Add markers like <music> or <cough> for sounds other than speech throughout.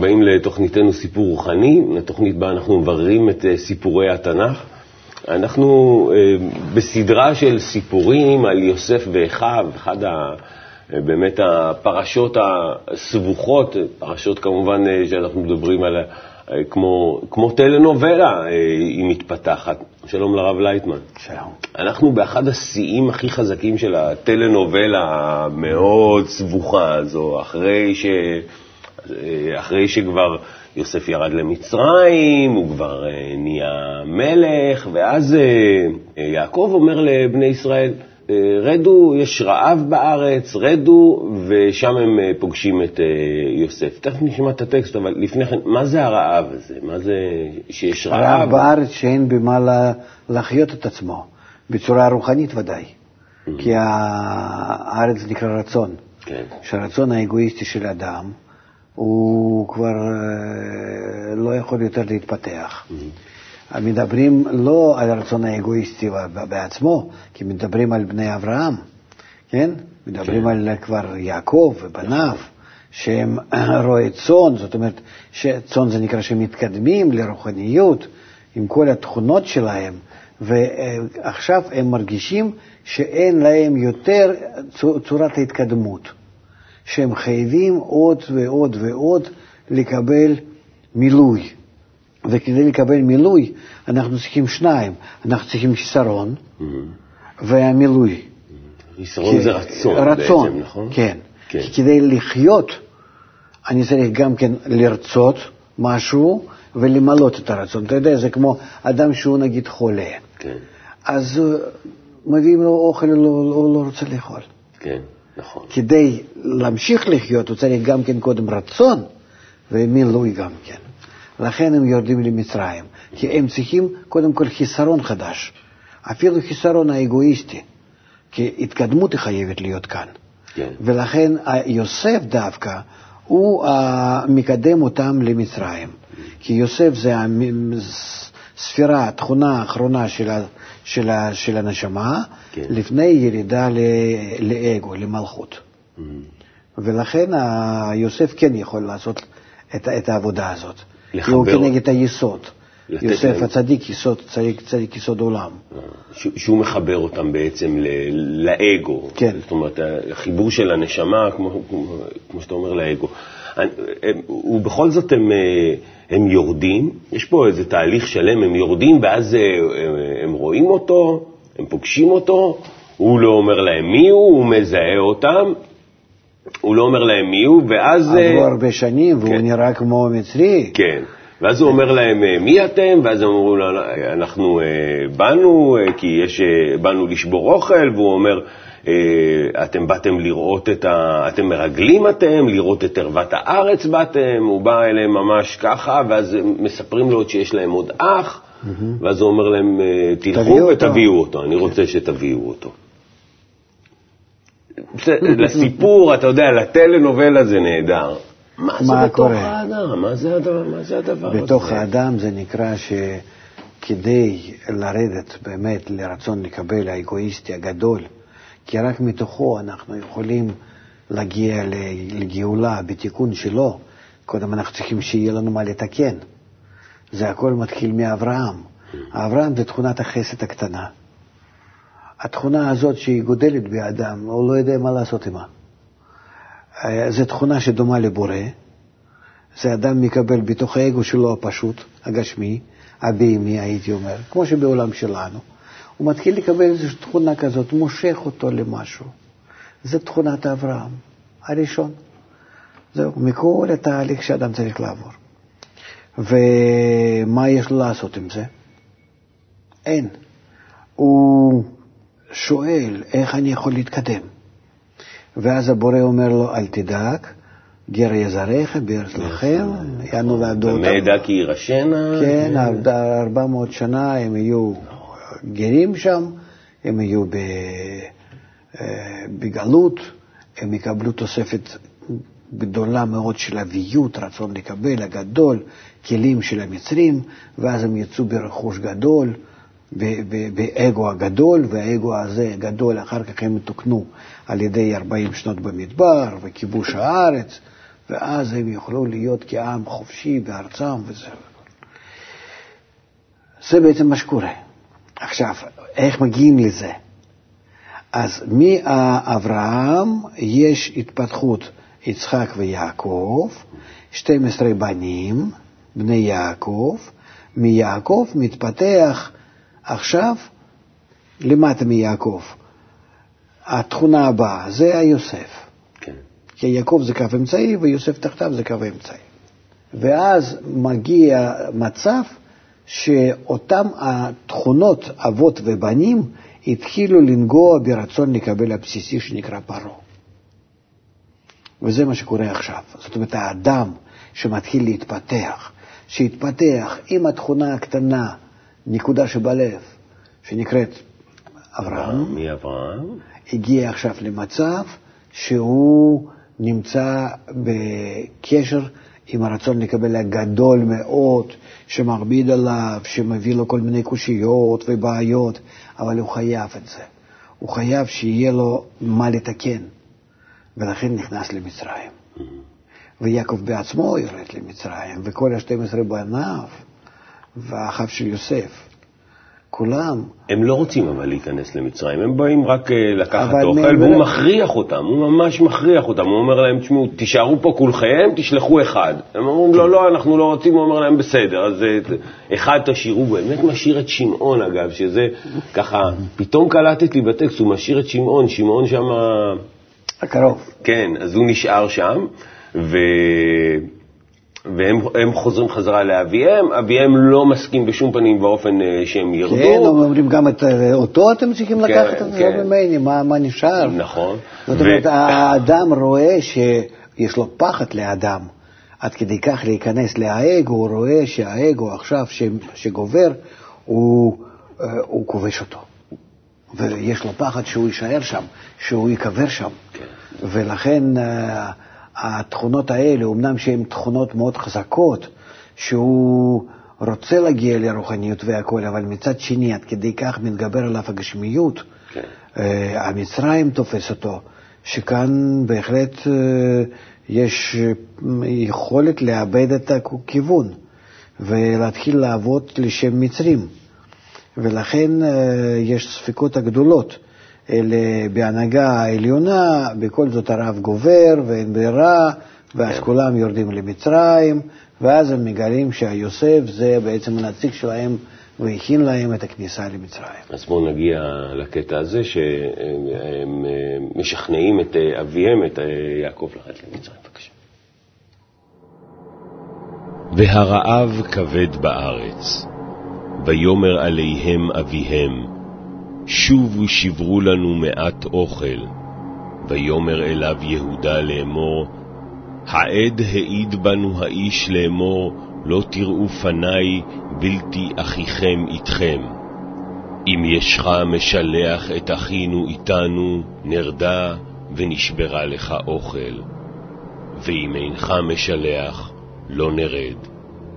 הבאים לתוכניתנו סיפור רוחני, לתוכנית בה אנחנו מבררים את אה, סיפורי התנ"ך. אנחנו אה, בסדרה של סיפורים על יוסף ואחיו, אחד ה... אה, באמת הפרשות הסבוכות, פרשות כמובן שאנחנו מדברים על כמו, כמו טלנובלה היא מתפתחת. שלום לרב לייטמן. שלום. אנחנו באחד השיאים הכי חזקים של הטלנובלה המאוד סבוכה הזו, אחרי ש... אחרי שכבר יוסף ירד למצרים, הוא כבר אה, נהיה מלך, ואז אה, אה, יעקב אומר לבני ישראל, רדו, יש רעב בארץ, רדו, ושם הם פוגשים את יוסף. תכף נשמע את הטקסט, אבל לפני כן, מה זה הרעב הזה? מה זה שיש רעב? רעב בארץ שאין במה להחיות את עצמו, בצורה רוחנית ודאי. Mm-hmm. כי הארץ נקרא רצון. כן. שהרצון האגואיסטי של אדם, הוא כבר אה, לא יכול יותר להתפתח. מדברים לא על הרצון האגואיסטי בעצמו, כי מדברים על בני אברהם, כן? מדברים כן. על כבר יעקב ובניו, שהם רואי צאן, זאת אומרת, צאן זה נקרא שהם מתקדמים לרוחניות עם כל התכונות שלהם, ועכשיו הם מרגישים שאין להם יותר צורת ההתקדמות. שהם חייבים עוד ועוד ועוד לקבל מילוי. וכדי לקבל מילוי אנחנו צריכים שניים, אנחנו צריכים חיסרון mm-hmm. והמילוי. חיסרון זה רצון, רצון בעצם, נכון? כן. כן. כי כדי לחיות אני צריך גם כן לרצות משהו ולמלות את הרצון. אתה יודע, זה כמו אדם שהוא נגיד חולה. כן. אז מביאים לו אוכל, הוא לא, לא, לא רוצה לאכול. כן. נכון. כדי להמשיך לחיות הוא צריך גם כן קודם רצון ומילוי גם כן. לכן הם יורדים למצרים, כי הם צריכים קודם כל חיסרון חדש, אפילו חיסרון האגואיסטי, כי התקדמות היא חייבת להיות כאן. כן. ולכן יוסף דווקא, הוא מקדם אותם למצרים, כי יוסף זה הספירה, התכונה האחרונה של של, ה, של הנשמה כן. לפני ירידה ל, לאגו, למלכות. Mm-hmm. ולכן יוסף כן יכול לעשות את, את העבודה הזאת. לחבר... הוא כנגד היסוד. יוסף להם... הצדיק, יסוד, צדיק, צדיק יסוד עולם. אה, שהוא מחבר אותם בעצם לאגו. כן. זאת אומרת, החיבור של הנשמה, כמו, כמו שאתה אומר, לאגו. ובכל זאת הם, אה, הם יורדים, יש פה איזה תהליך שלם, הם יורדים ואז אה, הם רואים אותו, הם פוגשים אותו, הוא לא אומר להם מי הוא, הוא מזהה אותם, הוא לא אומר להם מי הוא, ואז... עברו הרבה שנים והוא כן. נראה כמו מצרי. כן. ואז הוא אומר להם, מי אתם? ואז הם אמרו לו, אנחנו באנו, כי יש, באנו לשבור אוכל, והוא אומר, אתם באתם לראות את ה... אתם מרגלים אתם, לראות את ערוות הארץ באתם, הוא בא אליהם ממש ככה, ואז מספרים לו שיש להם עוד אח, ואז הוא אומר להם, תלכו ותביאו אותו. אני רוצה שתביאו אותו. <laughs> לסיפור, אתה יודע, לטלנובלה זה נהדר. מה זה בתוך האדם? מה זה הדבר, מה זה הדבר הזה? בתוך האדם זה נקרא שכדי לרדת באמת לרצון לקבל האגואיסטי הגדול, כי רק מתוכו אנחנו יכולים להגיע לגאולה בתיקון שלו, קודם אנחנו צריכים שיהיה לנו מה לתקן. זה הכל מתחיל מאברהם. אברהם זה תכונת החסד הקטנה. התכונה הזאת שהיא גודלת באדם, הוא לא יודע מה לעשות עימה. אה, זו תכונה שדומה לבורא, זה אדם מקבל בתוך האגו שלו הפשוט, הגשמי, הבהמי הייתי אומר, כמו שבעולם שלנו, הוא מתחיל לקבל איזושהי תכונה כזאת, מושך אותו למשהו. זו תכונת אברהם, הראשון. זהו, מכל התהליך שאדם צריך לעבור. ומה יש לו לעשות עם זה? אין. הוא שואל, איך אני יכול להתקדם? ואז הבורא אומר לו, אל תדאג, גר יזריך בארץ לכם, יענו ועבדו אותם. ומעדה כי יירשנה. כן, ארבע מאות שנה הם יהיו גרים שם, הם יהיו אה, בגלות, הם יקבלו תוספת גדולה מאוד של אביות, רצון לקבל, הגדול, כלים של המצרים, ואז הם יצאו ברכוש גדול, באגו הגדול, והאגו הזה גדול, אחר כך הם תוקנו על ידי 40 שנות במדבר וכיבוש הארץ, ואז הם יוכלו להיות כעם חופשי בארצם וזה. זה בעצם מה שקורה. עכשיו, איך מגיעים לזה? אז מאברהם יש התפתחות יצחק ויעקב, 12 בנים, בני יעקב, מיעקב מתפתח עכשיו למטה מיעקב. התכונה הבאה זה היוסף. כן. כי יעקב זה קו אמצעי ויוסף תחתיו זה קו אמצעי. ואז מגיע מצב שאותם התכונות אבות ובנים התחילו לנגוע ברצון לקבל הבסיסי שנקרא פרעה. וזה מה שקורה עכשיו. זאת אומרת, האדם שמתחיל להתפתח, שהתפתח עם התכונה הקטנה, נקודה שבלב, שנקראת אברהם, מי אברהם? הגיע עכשיו למצב שהוא נמצא בקשר עם הרצון לקבל הגדול מאוד, שמכביד עליו, שמביא לו כל מיני קושיות ובעיות, אבל הוא חייב את זה. הוא חייב שיהיה לו מה לתקן, ולכן נכנס למצרים. Mm-hmm. ויעקב בעצמו יורד למצרים, וכל ה-12 בניו, ואחיו של יוסף. כולם. הם לא רוצים אבל להיכנס למצרים, הם באים רק אה, לקחת אוכל, והוא לא... מכריח אותם, הוא ממש מכריח אותם, הוא אומר להם, תשמעו, תישארו פה כולכם, תשלחו אחד. הם אומרים, לא, לא, אנחנו לא רוצים, הוא אומר להם, בסדר, אז אה, אחד תשאירו, הוא באמת משאיר את שמעון אגב, שזה ככה, פתאום קלטתי בטקסט, הוא משאיר את שמעון, שמעון שם... הקרוב. כן, אז הוא נשאר שם, ו... והם חוזרים חזרה לאביהם, אביהם לא מסכים בשום פנים ואופן אה, שהם ירדו. כן, הם אומרים גם את אה, אותו אתם צריכים כן, לקחת את זה כן. ממני, מה, מה נשאר? נכון. זאת אומרת, ו... האדם רואה שיש לו פחד לאדם, עד כדי כך להיכנס לאגו, הוא רואה שהאגו עכשיו שגובר, הוא, אה, הוא כובש אותו. ויש לו פחד שהוא יישאר שם, שהוא ייקבר שם. כן. ולכן... התכונות האלה, אמנם שהן תכונות מאוד חזקות, שהוא רוצה להגיע לרוחניות והכול, אבל מצד שני, עד כדי כך מתגבר עליו הגשמיות, כן. אה, המצרים תופס אותו, שכאן בהחלט אה, יש יכולת לאבד את הכיוון ולהתחיל לעבוד לשם מצרים. ולכן אה, יש ספקות הגדולות. בהנהגה העליונה, בכל זאת הרב גובר ואין ברירה, ואז כן. כולם יורדים למצרים, ואז הם מגלים שהיוסף זה בעצם הנציג שלהם והכין להם את הכניסה למצרים. אז בואו נגיע לקטע הזה שהם משכנעים את אביהם, את יעקב, לרדת למצרים. בבקשה. והרעב כבד בארץ, ויאמר עליהם אביהם, שובו שברו לנו מעט אוכל. ויאמר אליו יהודה לאמור, העד העיד בנו האיש לאמור, לא תראו פניי בלתי אחיכם איתכם. אם ישך משלח את אחינו איתנו, נרדה ונשברה לך אוכל. ואם אינך משלח, לא נרד.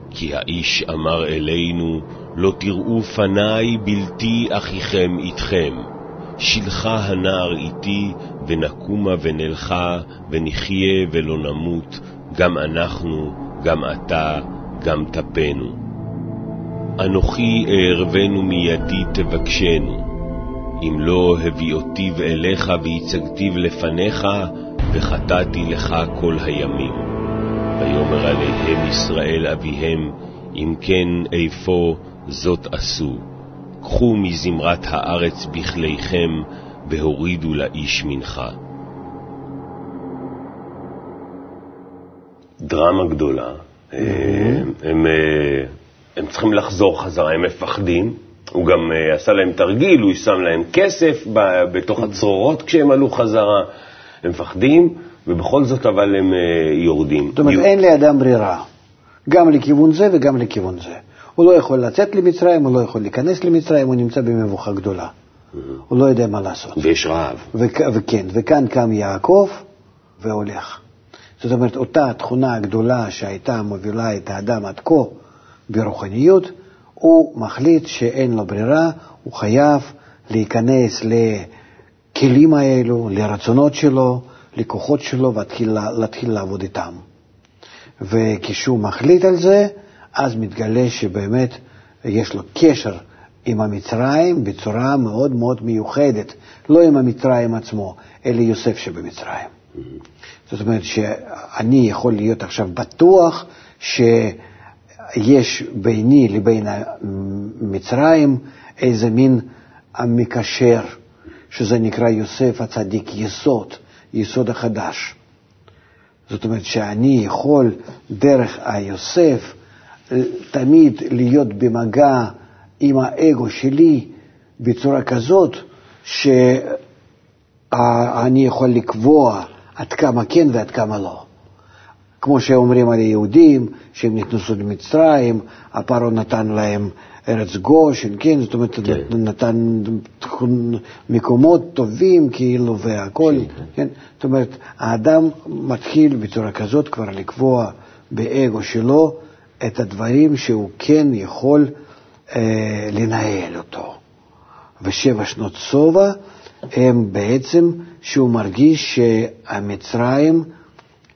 כי האיש אמר אלינו, לא תראו פניי בלתי אחיכם איתכם. שילחה הנער איתי, ונקומה ונלכה, ונחיה ולא נמות, גם אנחנו, גם אתה, גם טפנו. אנוכי אערבנו מידי תבקשנו, אם לא הביאותיו אליך והצגתיו לפניך, וחטאתי לך כל הימים. ויאמר עליהם ישראל אביהם, אם כן איפה זאת עשו. קחו מזמרת הארץ בכליכם, והורידו לאיש מנחה. דרמה גדולה. Mm-hmm. הם, אה, הם צריכים לחזור חזרה, הם מפחדים. הוא גם אה, עשה להם תרגיל, הוא שם להם כסף בתוך. הצרורות כשהם עלו חזרה. הם מפחדים, ובכל זאת אבל הם יורדים. זאת אומרת, אין לאדם ברירה, גם לכיוון זה וגם לכיוון זה. הוא לא יכול לצאת למצרים, הוא לא יכול להיכנס למצרים, הוא נמצא במבוכה גדולה. Mm-hmm. הוא לא יודע מה לעשות. ויש רעב. וכן, וכאן קם יעקב והולך. זאת אומרת, אותה תכונה גדולה שהייתה מובילה את האדם עד כה ברוחניות, הוא מחליט שאין לו ברירה, הוא חייב להיכנס לכלים האלו, לרצונות שלו, לכוחות שלו, ולהתחיל לעבוד איתם. וכשהוא מחליט על זה, אז מתגלה שבאמת יש לו קשר עם המצרים בצורה מאוד מאוד מיוחדת, לא עם המצרים עצמו, אלא יוסף שבמצרים. Mm-hmm. זאת אומרת שאני יכול להיות עכשיו בטוח שיש ביני לבין המצרים איזה מין המקשר, שזה נקרא יוסף הצדיק יסוד, יסוד החדש. זאת אומרת שאני יכול דרך היוסף תמיד להיות במגע עם האגו שלי בצורה כזאת שאני יכול לקבוע עד כמה כן ועד כמה לא. כמו שאומרים על היהודים, שהם נכנסו למצרים, הפרעה נתן להם ארץ גושן, כן, זאת אומרת, כן. נתן מקומות טובים כאילו והכול, כן. כן, זאת אומרת, האדם מתחיל בצורה כזאת כבר לקבוע באגו שלו את הדברים שהוא כן יכול אה, לנהל אותו. ושבע שנות שובע הם בעצם שהוא מרגיש שהמצרים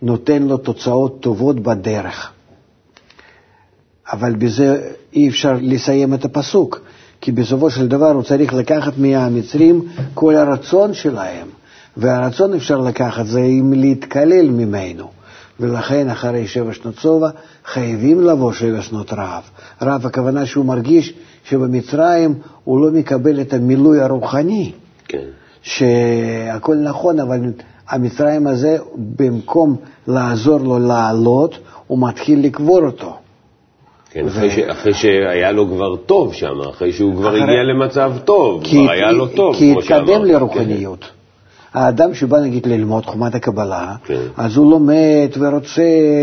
נותן לו תוצאות טובות בדרך. אבל בזה אי אפשר לסיים את הפסוק, כי בסופו של דבר הוא צריך לקחת מהמצרים כל הרצון שלהם, והרצון אפשר לקחת זה אם להתקלל ממנו. ולכן אחרי שבע שנות שובע חייבים לבוא שבע שנות רעב. רעב הכוונה שהוא מרגיש שבמצרים הוא לא מקבל את המילוי הרוחני. כן. שהכל נכון, אבל המצרים הזה, במקום לעזור לו לעלות, הוא מתחיל לקבור אותו. כן, ו... אחרי, ש... אחרי שהיה לו כבר טוב שם, אחרי שהוא כבר אחרי... הגיע למצב טוב. כבר היה לו טוב, כי התקדם לרוחניות. כן. האדם שבא נגיד ללמוד חומת הקבלה, כן. אז הוא לומד ורוצה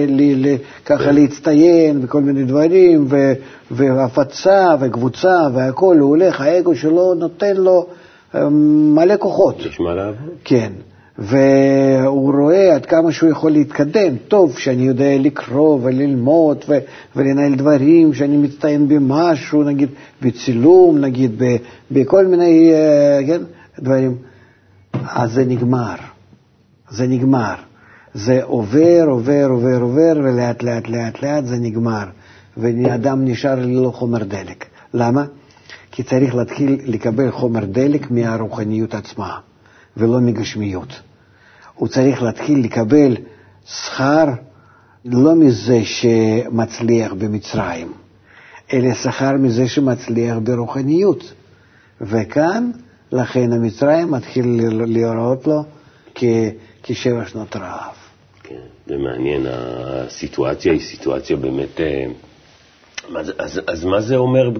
לי, ככה כן. להצטיין וכל מיני דברים, ו, והפצה וקבוצה והכול, הוא הולך, האגו שלו נותן לו אמ, מלא כוחות. יש מה לעבוד. כן. והוא רואה עד כמה שהוא יכול להתקדם. טוב שאני יודע לקרוא וללמוד ו- ולנהל דברים, שאני מצטיין במשהו, נגיד בצילום, נגיד בכל מיני uh, כן, דברים. אז זה נגמר. זה נגמר. זה עובר, עובר, עובר, עובר, ולאט לאט לאט לאט זה נגמר. ואדם נשאר ללא חומר דלק. למה? כי צריך להתחיל לקבל חומר דלק מהרוחניות עצמה, ולא מגשמיות. הוא צריך להתחיל לקבל שכר לא מזה שמצליח במצרים, אלא שכר מזה שמצליח ברוחניות. וכאן, לכן המצרים מתחיל לראות לו כ, כשבע שנות רעב. כן, זה מעניין, הסיטואציה היא סיטואציה באמת... אה, אז, אז מה זה אומר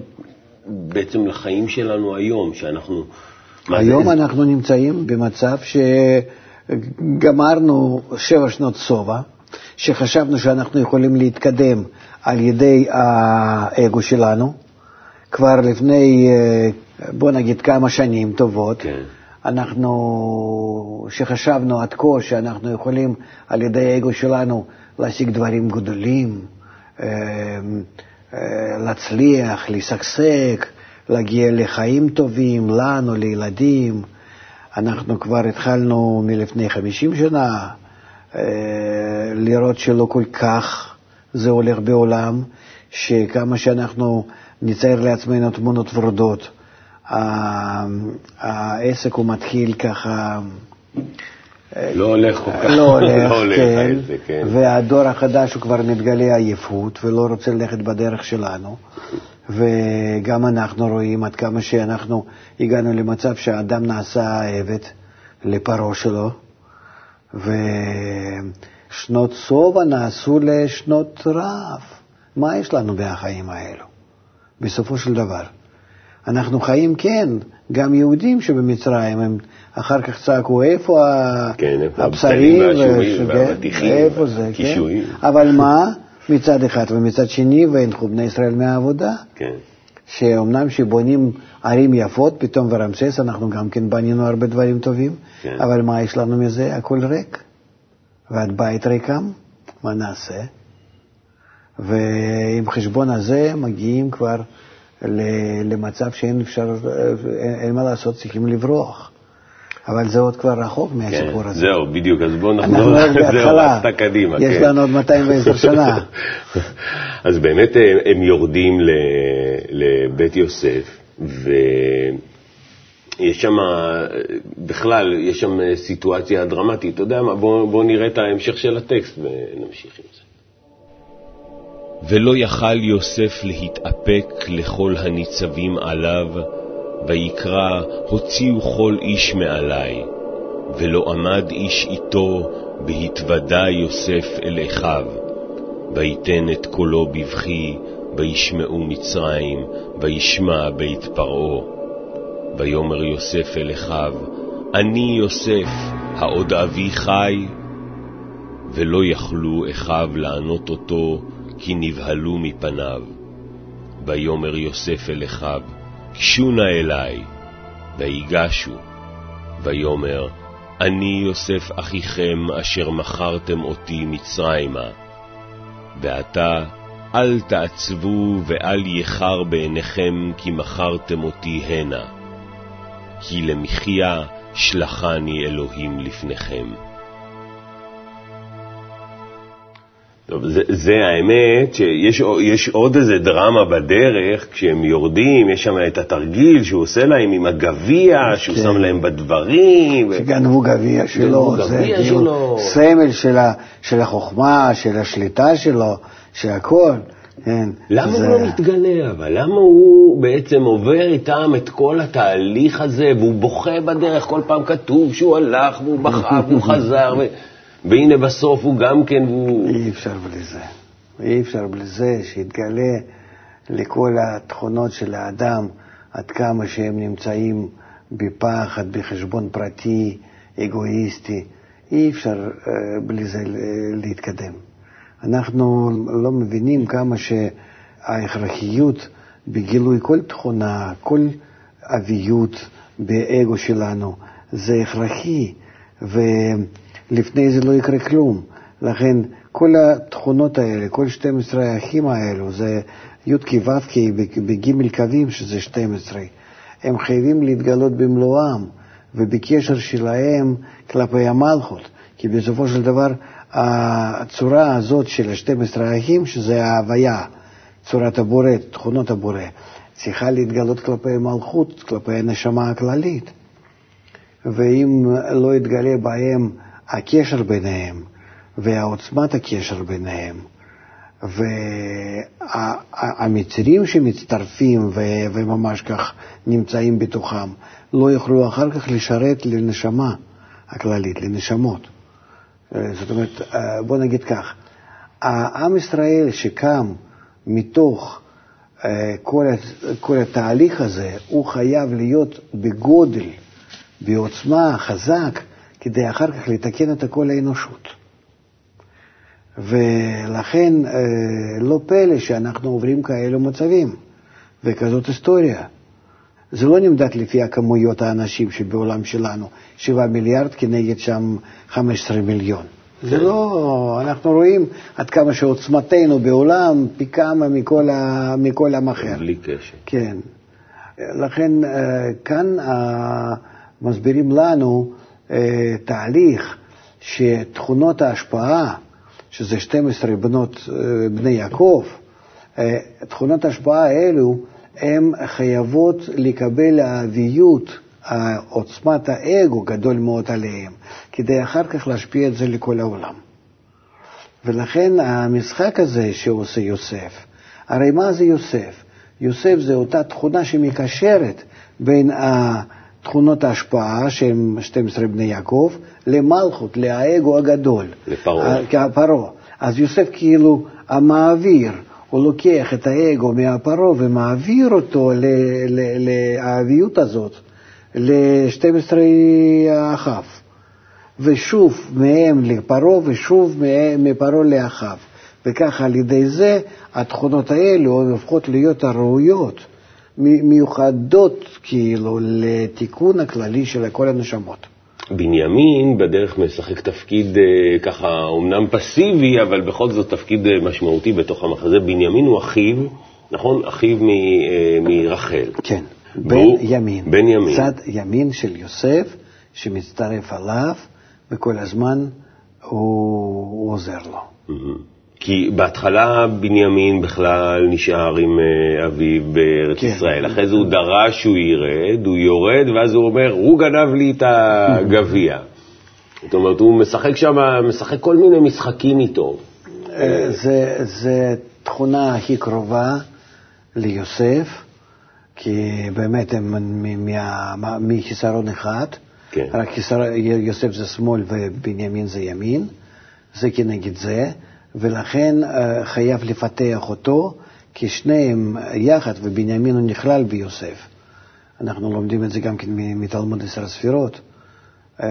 בעצם לחיים שלנו היום, שאנחנו... היום זה... אנחנו נמצאים במצב שגמרנו שבע שנות שובע, שחשבנו שאנחנו יכולים להתקדם על ידי האגו שלנו, כבר לפני, בוא נגיד, כמה שנים טובות. כן. אנחנו, שחשבנו עד כה שאנחנו יכולים על ידי האגו שלנו להשיג דברים גדולים, אה, להצליח, לשגשג, להגיע לחיים טובים, לנו, לילדים. אנחנו כבר התחלנו מלפני 50 שנה אה, לראות שלא כל כך זה הולך בעולם, שכמה שאנחנו נצייר לעצמנו תמונות ורודות, העסק הוא מתחיל ככה לא הולך כל כך, לא הולך, לא כן, זה, כן. והדור החדש הוא כבר מתגלה עייפות ולא רוצה ללכת בדרך שלנו, וגם אנחנו רואים עד כמה שאנחנו הגענו למצב שהאדם נעשה עבד לפרעה שלו, ושנות שובע נעשו לשנות רעב. מה יש לנו בחיים האלו, בסופו של דבר? אנחנו חיים, כן, גם יהודים שבמצרים, הם אחר כך צעקו, איפה כן, הבשרים והאבטיחים, איפה זה, כן? אבל מה, מצד אחד, ומצד שני, והנחו בני ישראל מהעבודה. כן. שאומנם שבונים ערים יפות, פתאום ורמסס, אנחנו גם כן בנינו הרבה דברים טובים, כן. אבל מה יש לנו מזה? הכל ריק. ועד בית ריקם, מה נעשה? ועם חשבון הזה מגיעים כבר למצב שאין אפשר, אין מה לעשות, צריכים לברוח. אבל זה עוד כבר רחוק מהסיפור כן, הזה. זהו, בדיוק, אז בואו נחזור, זהו, רצת קדימה. יש כן. לנו עוד 210 שנה. <laughs> אז באמת אה, הם יורדים לבית יוסף, ויש שם, בכלל, יש שם סיטואציה דרמטית. אתה יודע מה, בואו בוא נראה את ההמשך של הטקסט ונמשיך עם זה. ולא יכל יוסף להתאפק לכל הניצבים עליו, ויקרא, הוציאו כל איש מעלי. ולא עמד איש איתו, בהתוודע יוסף אל אחיו. ויתן את קולו בבכי, וישמעו מצרים, וישמע בית פרעה. ויאמר יוסף אל אחיו, אני יוסף, העוד אבי חי? ולא יכלו אחיו לענות אותו, כי נבהלו מפניו. ויאמר יוסף אל אחיו, גשו נא אלי, ויגשו. ויאמר, אני יוסף אחיכם אשר מכרתם אותי מצרימה. ועתה אל תעצבו ואל יחר בעיניכם כי מכרתם אותי הנה. כי למחיה שלחני אלוהים לפניכם. טוב, זה, זה האמת שיש יש עוד איזה דרמה בדרך, כשהם יורדים, יש שם את התרגיל שהוא עושה להם עם הגביע, שהוא כן. שם להם בדברים. שגנבו גביע שלו, זה גביע כאילו שלו. סמל של, ה, של החוכמה, של השליטה שלו, של הכל. כן. למה זה... הוא לא מתגלה אבל? למה הוא בעצם עובר איתם את כל התהליך הזה, והוא בוכה בדרך, כל פעם כתוב שהוא הלך והוא בכה והוא <laughs> חזר, ו... והנה בסוף הוא גם כן, והוא... אי אפשר בלי זה. אי אפשר בלי זה שיתגלה לכל התכונות של האדם, עד כמה שהם נמצאים בפחד, בחשבון פרטי, אגואיסטי. אי אפשר uh, בלי זה להתקדם. אנחנו לא מבינים כמה שההכרחיות בגילוי כל תכונה, כל אביות באגו שלנו, זה הכרחי, ולפני זה לא יקרה כלום. לכן כל התכונות האלה, כל 12 האחים האלו, זה י"ק ו"ק בג' קווים, שזה 12, הם חייבים להתגלות במלואם ובקשר שלהם כלפי המלכות, כי בסופו של דבר הצורה הזאת של ה-12 האחים, שזה ההוויה, צורת הבורא, תכונות הבורא, צריכה להתגלות כלפי המלכות, כלפי הנשמה הכללית. ואם לא יתגלה בהם הקשר ביניהם ועוצמת הקשר ביניהם, והמצרים שמצטרפים וממש כך נמצאים בתוכם, לא יוכלו אחר כך לשרת לנשמה הכללית, לנשמות. זאת אומרת, בוא נגיד כך, העם ישראל שקם מתוך כל, כל התהליך הזה, הוא חייב להיות בגודל, בעוצמה, חזק, כדי אחר כך לתקן את כל האנושות. ולכן לא פלא שאנחנו עוברים כאלו מצבים וכזאת היסטוריה. זה לא נמדד לפי הכמויות האנשים שבעולם שלנו, 7 מיליארד כנגד שם 15 מיליון. זה לא, אנחנו רואים עד כמה שעוצמתנו בעולם פי כמה מכל, ה, מכל עם אחר. בלי קשר. כן. לכן כאן מסבירים לנו תהליך שתכונות ההשפעה, שזה 12 בנות, בני יעקב, תכונות ההשפעה האלו, הן חייבות לקבל האביות, עוצמת האגו גדול מאוד עליהם, כדי אחר כך להשפיע את זה לכל העולם. ולכן המשחק הזה שעושה יוסף, הרי מה זה יוסף? יוסף זה אותה תכונה שמקשרת בין תכונות ההשפעה, שהם 12 בני יעקב, למלכות, לאגו הגדול. לפרעה. כפרעה. אז יוסף כאילו המעביר. הוא לוקח את האגו מהפרעה ומעביר אותו לאביות הזאת, ל-12 אחיו, ושוב מהם לפרעה ושוב מפרעה לאחיו. וככה על ידי זה התכונות האלו הופכות להיות הראויות, מיוחדות כאילו לתיקון הכללי של כל הנשמות. בנימין בדרך משחק תפקיד ככה, אומנם פסיבי, אבל בכל זאת תפקיד משמעותי בתוך המחזה. בנימין הוא אחיו, נכון? אחיו מרחל. כן, בן ימין. בן ימין. צד ימין של יוסף, שמצטרף עליו, וכל הזמן הוא, הוא עוזר לו. Mm-hmm. כי בהתחלה בנימין בכלל נשאר עם אה, אביו בארץ כן. ישראל, אחרי זה הוא דרש שהוא ירד, הוא יורד, ואז הוא אומר, הוא גנב לי את הגביע. זאת אומרת, הוא משחק שם, משחק כל מיני משחקים איתו. אה, זה, זה תכונה הכי קרובה ליוסף, כי באמת הם מחיסרון אחד, כן. רק חיסר, יוסף זה שמאל ובנימין זה ימין, זה כנגד זה. ולכן אה, חייב לפתח אותו, כי שניהם יחד, ובנימין הוא נכלל ביוסף. אנחנו לומדים את זה גם כן מתלמוד עשר הספירות, אה,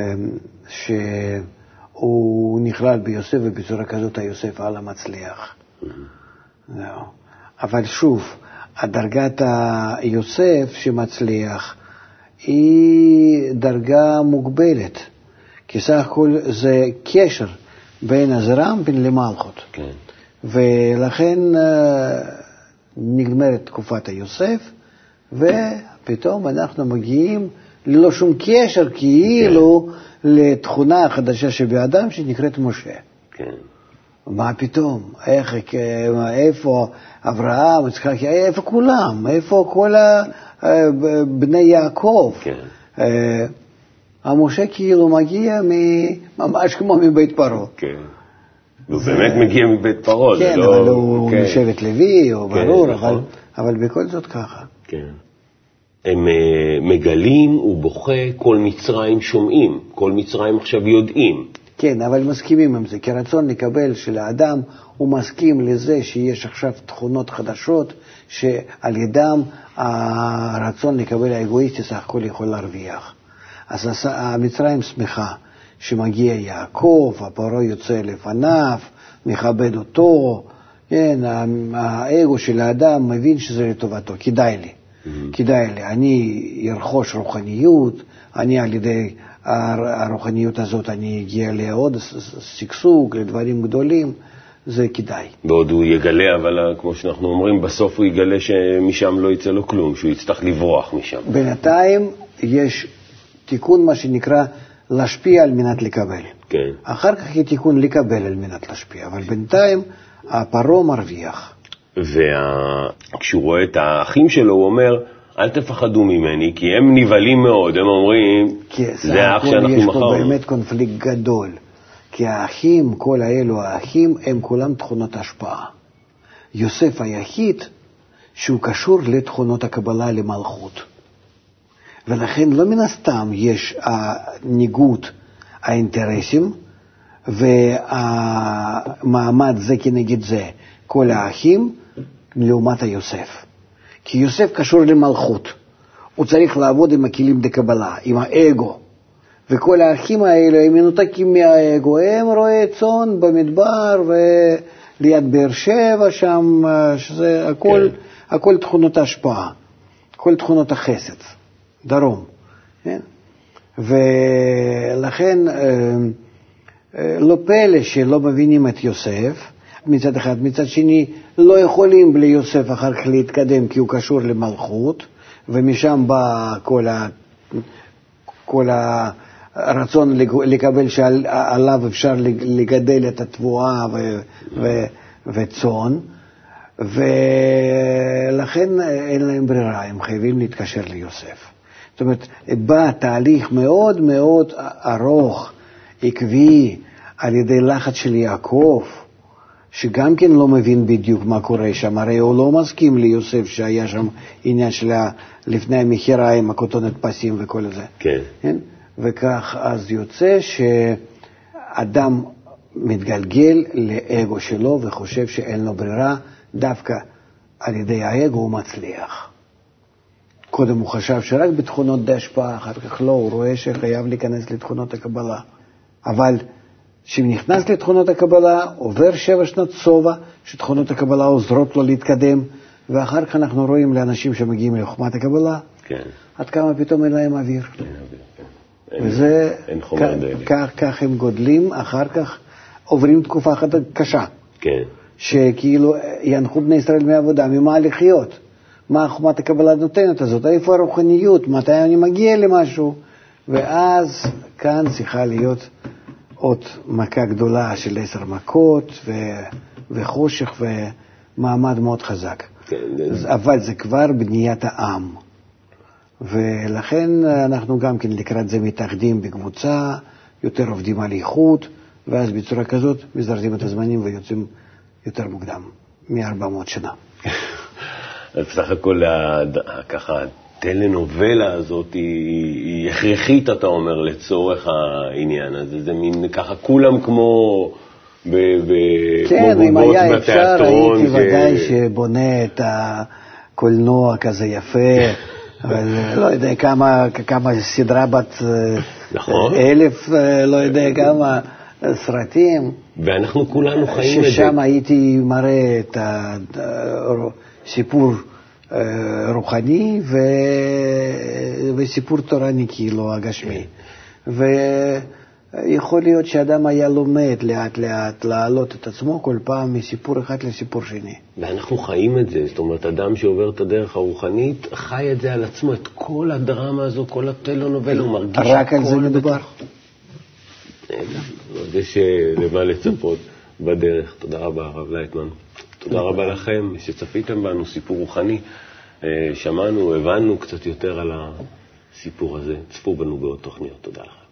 שהוא נכלל ביוסף, ובצורה כזאת היוסף על המצליח. Mm-hmm. אבל שוב, הדרגת היוסף שמצליח היא דרגה מוגבלת, כי סך הכל זה קשר. בין הזרמפין למלכות. כן. ולכן אה, נגמרת תקופת היוסף, ופתאום אנחנו מגיעים ללא שום קשר כאילו כן. לתכונה החדשה שבאדם שנקראת משה. כן. מה פתאום? איך, איפה אברהם, יצחק, איפה כולם? איפה כל אה, בני יעקב? כן. אה, המשה כאילו מגיע ממש כמו מבית פרעה. כן. הוא באמת מגיע מבית פרעה, כן, לא... כן, אבל הוא כן. משבט לוי, או כן, ברור, נכון. אבל, אבל בכל זאת ככה. כן. הם uh, מגלים, הוא בוכה, כל מצרים שומעים, כל מצרים עכשיו יודעים. כן, אבל מסכימים עם זה, כי רצון לקבל של האדם, הוא מסכים לזה שיש עכשיו תכונות חדשות, שעל ידם הרצון לקבל האגואיסטי סך הכל יכול להרוויח. אז המצרים שמחה שמגיע יעקב, הפרעה יוצא לפניו, מכבד אותו, כן, האגו של האדם מבין שזה לטובתו, כדאי לי, mm-hmm. כדאי לי, אני ארכוש רוחניות, אני על ידי הרוחניות הזאת אני אגיע לעוד שגשוג, לדברים גדולים, זה כדאי. ועוד הוא יגלה, אבל כמו שאנחנו אומרים, בסוף הוא יגלה שמשם לא יצא לו כלום, שהוא יצטרך לברוח משם. בינתיים יש תיקון, מה שנקרא, להשפיע על מנת לקבל. כן. אחר כך יהיה תיקון לקבל על מנת להשפיע, אבל בינתיים הפרעה מרוויח. וכשהוא רואה את האחים שלו, הוא אומר, אל תפחדו ממני, כי הם נבהלים מאוד, הם אומרים, זה האח שאנחנו מכרנו. יש פה באמת קונפליקט גדול, כי האחים, כל האלו האחים, הם כולם תכונות השפעה. יוסף היחיד שהוא קשור לתכונות הקבלה למלכות. ולכן לא מן הסתם יש ניגוד האינטרסים והמעמד זה כנגד זה, כל האחים לעומת היוסף. כי יוסף קשור למלכות, הוא צריך לעבוד עם הכלים דקבלה, עם האגו. וכל האחים האלה הם מנותקים מהאגו, הם רואי צאן במדבר וליד באר שבע שם, שזה הכל, כן. הכל תכונות ההשפעה, כל תכונות החסד. דרום. כן? ולכן אה, אה, לא פלא שלא מבינים את יוסף מצד אחד, מצד שני לא יכולים בלי יוסף אחר כך להתקדם כי הוא קשור למלכות, ומשם בא כל, ה, כל הרצון לקבל שעליו אפשר לגדל את התבואה וצאן, ולכן אין להם ברירה, הם חייבים להתקשר ליוסף. זאת אומרת, בא תהליך מאוד מאוד ארוך, עקבי, על ידי לחץ של יעקב, שגם כן לא מבין בדיוק מה קורה שם, הרי הוא לא מסכים ליוסף שהיה שם עניין של לפני המכירה עם הכותונת פסים וכל זה. כן. כן? וכך אז יוצא שאדם מתגלגל לאגו שלו וחושב שאין לו ברירה, דווקא על ידי האגו הוא מצליח. קודם הוא חשב שרק בתכונות די השפעה, אחר כך לא, הוא רואה שחייב להיכנס לתכונות הקבלה. אבל כשנכנס לתכונות הקבלה, עובר שבע שנות שובע, שתכונות הקבלה עוזרות לו להתקדם, ואחר כך אנחנו רואים לאנשים שמגיעים לחוכמת הקבלה, כן. עד כמה פתאום אין להם אוויר. אין אוויר, כן. וזה, אין חומר כך, כך הם גודלים, אחר כך עוברים תקופה אחת קשה. כן. שכאילו ינחו בני ישראל מעבודה, ממה לחיות. מה חומת הקבלה נותנת הזאת, איפה הרוחניות, מתי אני מגיע למשהו, ואז כאן צריכה להיות עוד מכה גדולה של עשר מכות ו... וחושך ומעמד מאוד חזק. כן, אבל זה כבר בניית העם. ולכן אנחנו גם כן לקראת זה מתאחדים בקבוצה, יותר עובדים על איכות, ואז בצורה כזאת מזרזים את הזמנים ויוצאים יותר מוקדם, מ-400 שנה. בסך הכל ככה הטלנובלה הזאת היא, היא הכרחית, אתה אומר, לצורך העניין הזה. זה מין ככה, כולם כמו... ב, ב, כן, אם היה אפשר, הייתי ש... ודאי שבונה את הקולנוע כזה יפה, <laughs> אבל לא יודע כמה, כמה סדרה בת נכון. אלף, לא יודע כמה סרטים. ואנחנו כולנו חיים את זה. ששם הייתי מראה את הסיפור. אה, רוחני ו... וסיפור תורני כאילו הגשמי. ויכול להיות שאדם היה לומד לאט לאט להעלות את עצמו כל פעם מסיפור אחד לסיפור שני. ואנחנו חיים את זה, זאת אומרת, אדם שעובר את הדרך הרוחנית חי את זה על עצמו, את כל הדרמה הזו, כל הטלונובל, הוא מרגיש רק על זה מדובר. יש למה לצפות בדרך. תודה רבה, הרב לייטמן. תודה רבה לכם שצפיתם בנו, סיפור רוחני. אה, שמענו, הבנו קצת יותר על הסיפור הזה. צפו בנו בעוד תוכניות. תודה לכם.